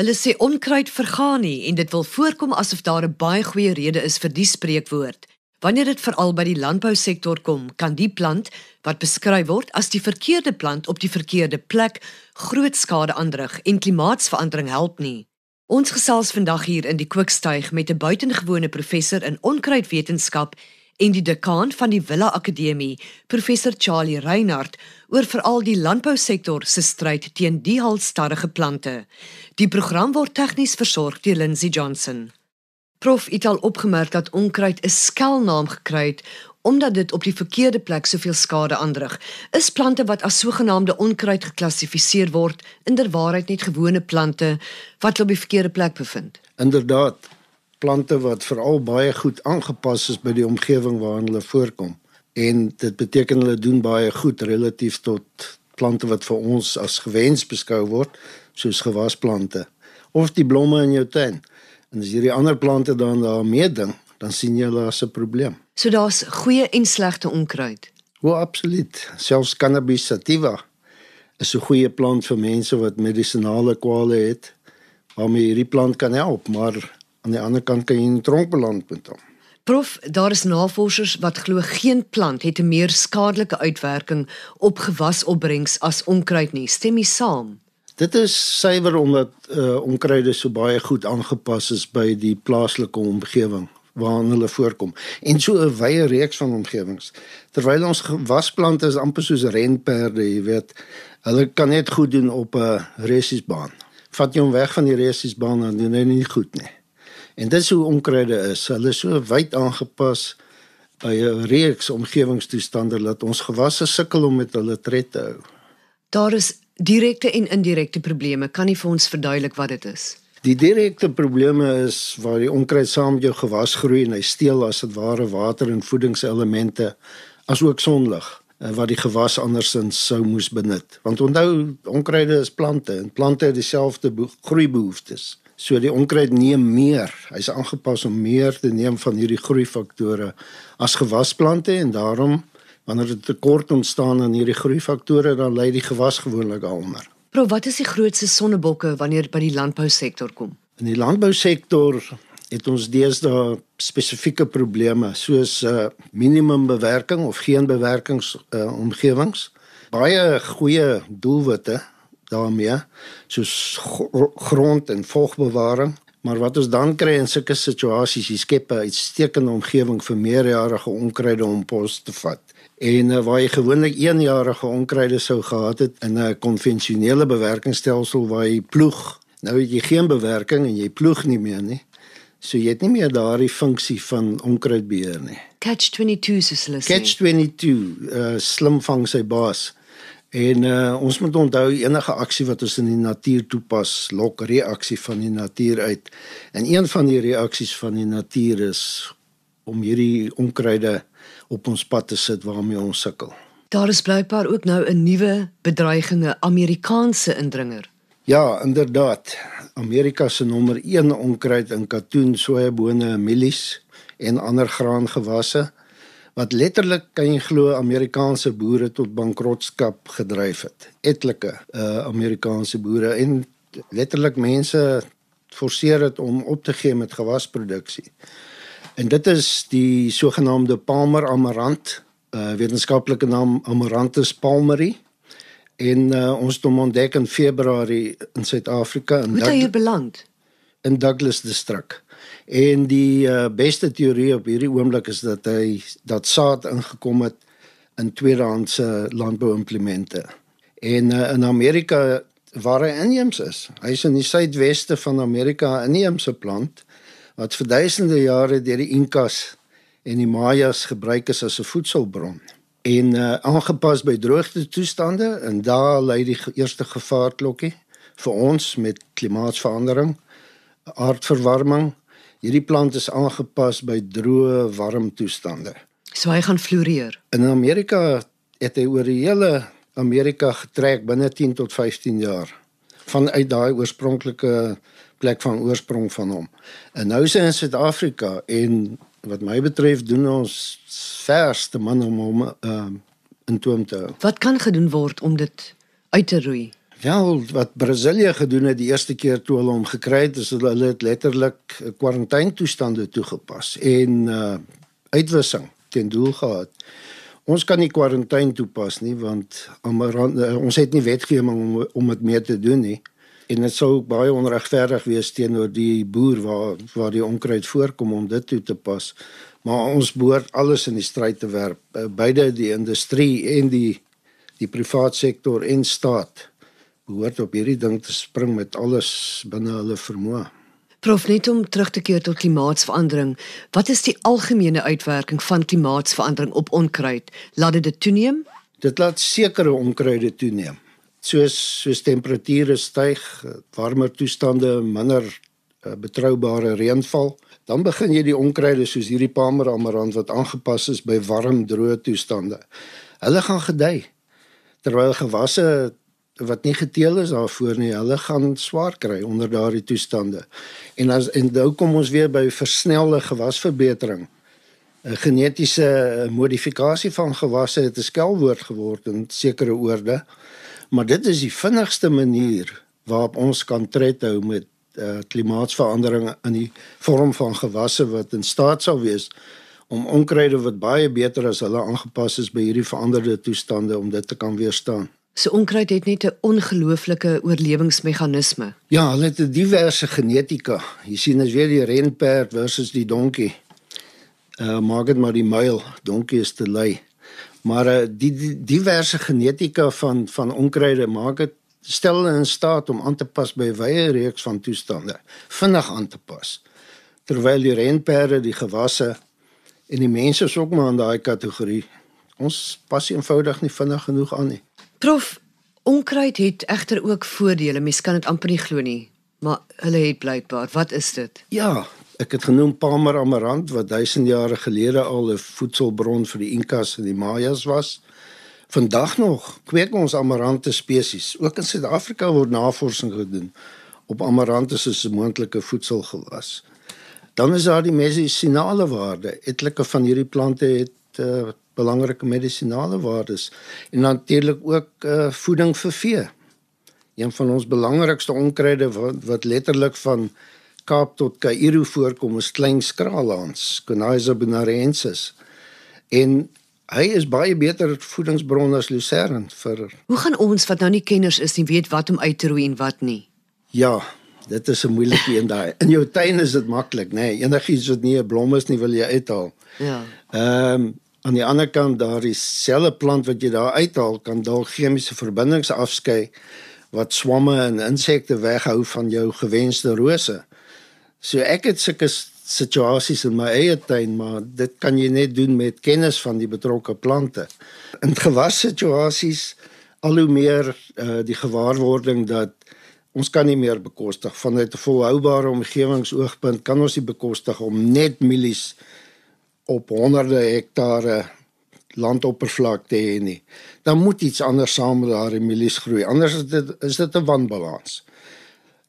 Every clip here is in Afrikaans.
Hulle sê onkruid vergaan nie en dit wil voorkom asof daar 'n baie goeie rede is vir die spreekwoord. Wanneer dit veral by die landbousektor kom, kan die plant wat beskryf word as die verkeerde plant op die verkeerde plek groot skade aanrig en klimaatsverandering help nie. Ons gesels vandag hier in die Kookstuig met 'n buitengewone professor in onkruidwetenskap en die dekaan van die Villa Akademie, professor Charlie Reinhardt, oor veral die landbousektor se stryd teen die halstarrige plante. Die program word tegnies versorg deur Lindsey Johnson. Prof het al opgemerk dat onkruid 'n skelnaam gekry het omdat dit op die verkeerde plek soveel skade aanrig. Is plante wat as sogenaamde onkruid geklassifiseer word inderwaarheid net gewone plante wat op die verkeerde plek bevind? Inderdaad, plante wat veral baie goed aangepas is by die omgewing waarin hulle voorkom. En dit beteken hulle doen baie goed relatief tot plante wat vir ons as gewens beskou word, soos gewasplante of die blomme in jou tuin. En as jy die ander plante dan daarmee ding, dan sien jy hulle as 'n probleem. So daar's goeie en slegte onkruid. O, absoluut. Selfs cannabis sativa is 'n goeie plant vir mense wat medisinale kwale het. waarmee hierdie plant kan help, maar aan die ander kant kan jy in tronk beland met hom. Prof, daar is navorsers wat glo geen plant het 'n meer skadelike uitwerking op gewasopbrengs as onkruid nie. Stem jy saam? Dit is suiwer omdat uh, onkruide so baie goed aangepas is by die plaaslike omgewing waarin hulle voorkom en so 'n wye reeks van omgewings. Terwyl ons gewasplante is amper soos renperde, jy weet, hulle kan net goed doen op 'n resiesbaan. Vat jy hom weg van die resiesbaan dan doen hy nie goed nie. En dit is hoe onkruide is. Hulle is so wyd aangepas by 'n reeks omgewingstoestande dat ons gewasse sukkel om met hulle tred te hou. Daar is direkte en indirekte probleme. Kan jy vir ons verduidelik wat dit is? Die direkte probleme is waar die onkruid saam met jou gewas groei en hy steel as dit ware water en voedingselemente asook sonlig eh, wat die gewas andersins sou moes benut. Want onthou onkruide is plante en plante het dieselfde groeibehoeftes. So die onkruid neem meer. Hy's aangepas om meer te neem van hierdie groeifaktore as gewasplante en daarom wanneer 'n tekort ontstaan aan hierdie groeifaktore dan lei die gewas gewoonlik daaronder. Pro, wat is die grootste sonnebokke wanneer by die landbousektor kom? In die landbousektor het ons deesdae spesifieke probleme soos uh, minimum bewerking of geen bewerkings uh, omgewings. Baie goeie doelwitte daarmee soos grond en vogbewaring maar wat ons dan kry in sulke situasies jy skep 'n uitstekende omgewing vir meerjarige onkruide om pos te vat. En uh, waar jy gewoonlik eenjarige onkruide sou gehad het in 'n konvensionele bewerkingsstelsel waar jy ploeg. Nou het jy geen bewerking en jy ploeg nie meer nie. So jy het nie meer daardie funksie van onkruidbeheer nie. Catch 22 soos hulle sê. Catch 22 uh, slim vang sy baas En uh, ons moet onthou enige aksie wat ons in die natuur toepas, lok reaksie van die natuur uit. En een van die reaksies van die natuur is om hierdie onkruide op ons pad te sit waarmee ons sukkel. Daar is blykbaar ook nou 'n nuwe bedreiging, 'n Amerikaanse indringer. Ja, inderdaad. Amerika se nommer 1 onkruid in katoen, sojabone, mielies en ander graangewasse wat letterlik kan jy glo Amerikaanse boere tot bankrotskap gedryf het. Etlike uh Amerikaanse boere en letterlik mense forceer dit om op te gee met gewasproduksie. En dit is die sogenaamde Palmer amarant, uh wetenskaplike naam Amaranthus palmeri. En uh, ons het hom ontdek in Februarie in Suid-Afrika in Hoe het hy beland? In Douglas distrik. En die uh, beste teorie op hierdie oomblik is dat hy dat saad ingekom het in tweedehandse landbouimplemente. En uh, in Amerika waar hy inheems is. Hy is in die suidweste van Amerika 'n inheemse plant wat vir duisende jare deur die Inkas en die Mayas gebruik is as 'n voedselbron en uh, aangepas by droogte toestande en daar lê die eerste gevaarklokkie vir ons met klimaatsverandering, aardverwarming Hierdie plant is aangepas by droë, warm toestande. So hy gaan floreer. In Amerika het hy oor die hele Amerika getrek binne 10 tot 15 jaar vanuit daai oorspronklike plek van oorsprong van hom. En nou is hy in Suid-Afrika en wat my betref doen ons verste man om hom uh, in toom te hou. Wat kan gedoen word om dit uit te roei? Ja, wat Brasilië gedoen het die eerste keer toe hulle hom gekry het, is hulle het letterlik kwarantainetoestande toegepas en uh uitwissing ten doel gehad. Ons kan nie kwarantaine toepas nie want amarant, uh, ons het nie wetgewing om om dit mee te doen nie. En dit sou baie onregverdig wees teenoor die boer waar waar die onkruid voorkom om dit toe te pas. Maar ons behoort alles in die stryd te werp, beide die industrie en die die private sektor en staat behoort op hierdie ding te spring met alles binne hulle vermoë. Prof net om terug te keer tot klimaatsverandering, wat is die algemene uitwerking van klimaatsverandering op onkruid? Laat dit toeneem? Dit laat sekere onkruide toeneem. Soos soos temperature styg, warmer toestande, minder uh, betroubare reënval, dan begin jy die onkruide soos hierdie Palmer amarant wat aangepas is by warm droë toestande. Hulle gaan gedei terwyl gewasse wat nie geteel is daarvoor nie, hulle gaan swaar kry onder daardie toestande. En as en nou kom ons weer by versnelde gewasverbetering. 'n Genetiese modifikasie van gewasse het 'n skelwoord geword in sekere oorde. Maar dit is die vinnigste manier waarop ons kan tred hou met uh, klimaatsverandering in die vorm van gewasse wat in staat sal wees om onkruide wat baie beter as hulle aangepas is by hierdie veranderde toestande om dit te kan weerstaan. So onkruid het net 'n ongelooflike oorlewingsmeganisme. Ja, hulle het 'n diverse genetika. Jy sien as weer die renperd versus die donkie. Uh maak dit maar die muil, donkie is te lui. Maar uh die, die diverse genetika van van onkruide maak dit stel hulle in staat om aan te pas by 'n wye reeks van toestande, vinnig aan te pas. Terwyl die renperde, die gewasse en die mense is ook maar in daai kategorie. Ons pas eenvoudig nie vinnig genoeg aan nie. Prof, onkruid het egter ook voordele. Mens kan dit amper nie glo nie, maar hulle het blykbaar. Wat is dit? Ja, ek het genoem Palmer amarant wat duisend jare gelede al 'n voedselbron vir die Inkas en die Mayas was. Vandag nog kweek ons amarante spesies. Ook in Suid-Afrika word navorsing gedoen op amarantus as 'n moontlike voedselgewas. Dan is daar die medisinale waarde. Etlike van hierdie plante het uh, belangrike medisinale waardes en natuurlik ook uh, voeding vir vee. Een van ons belangrikste onkruide wat, wat letterlik van Kaap tot Kaïro voorkom is klein skraalhans, Coniza bonarensis. En hy is baie beter voedingsbron as lucern vir Hoe gaan ons wat nou nie kenners is nie weet wat om uit te roei en wat nie? Ja, dit is 'n moeilike een daai. In jou tuin is dit maklik, nê? Nee, Enigiets wat nie 'n blom is nie, wil jy uithaal. Ja. Ehm um, aan die ander kant daar is selfe plant wat jy daar uithaal kan dalk chemiese verbindings afskei wat swamme en insekte weghou van jou gewenste rose. So ek het sulke situasies in my eie tuin, maar dit kan jy net doen met kennis van die betrokke plante. In gewassituasies al hoe meer uh, die gewaarwording dat ons kan nie meer bekostig vanuit 'n volhoubare omgewingsoogpunt kan ons nie bekostig om net mielies op honderde hektare landoppervlakte hê nie. Dan moet iets anders saam met daardie mielies groei. Anders is dit is dit 'n wanbalans.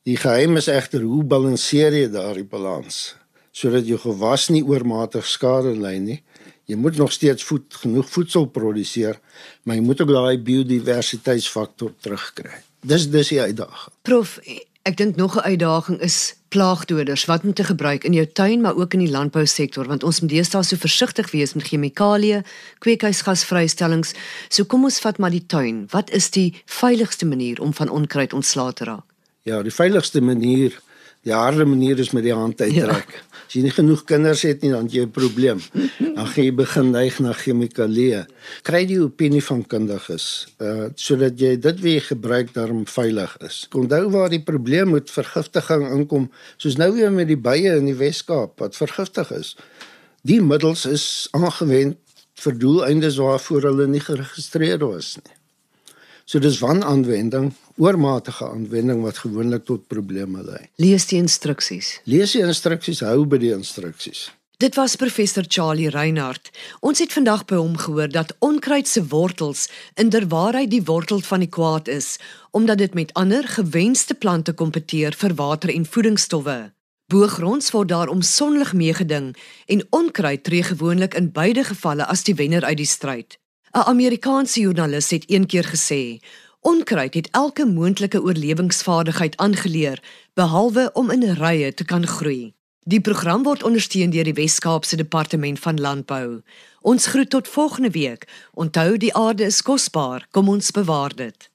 Die geheim is egter hoe balanseer jy daardie balans sodat jou gewas nie oormatig skade ly nie. Jy moet nog steeds voed, genoeg voedsel produseer, maar jy moet ook daai biodiversiteitsfaktor terugkry. Dis dis die uitdaging. Prof, Ek dink nog 'n uitdaging is plaagdoders wat moet te gebruik in jou tuin maar ook in die landbousektor want ons moet deesdae so versigtig wees met chemikalieë, kweekhuisgasvrystellings. So kom ons vat maar die tuin. Wat is die veiligigste manier om van onkruid ontslae te raak? Ja, die veiligigste manier Die harde manier is met die hand uittrek. Ja. As jy nie genoeg kinders het nie, dan jy 'n probleem. Dan gaan jy begin neig na chemikalieë. Kry die opinie van kundiges, uh sodat jy dit wie jy gebruik daarom veilig is. Onthou waar die probleem met vergiftiging inkom, soos nou weer met die bye in die Wes-Kaap wat vergiftig is. Die middels is aangewend vir doeleindes waarvoor hulle nie geregistreer was nie. So dis wananwending, oormatige aanwending wat gewoonlik tot probleme lei. Lees die instruksies. Lees die instruksies, hou by die instruksies. Dit was professor Charlie Reinhardt. Ons het vandag by hom gehoor dat onkruid se wortels inderwaarheid die wortel van die kwaad is, omdat dit met ander gewenste plante kompeteer vir water en voedingsstowwe. Boogronds word daarom sonlig meegeding en onkruid tree gewoonlik in beide gevalle as die wenner uit die stryd. 'n Amerikaanse joernalis het eendag gesê: Onkruid het elke moontlike oorlewingsvaardigheid aangeleer behalwe om in rye te kan groei. Die program word ondersteun deur die Wes-Kaapse Departement van Landbou. Ons groet tot volgende week. Onthou die aarde is kosbaar. Kom ons bewaar dit.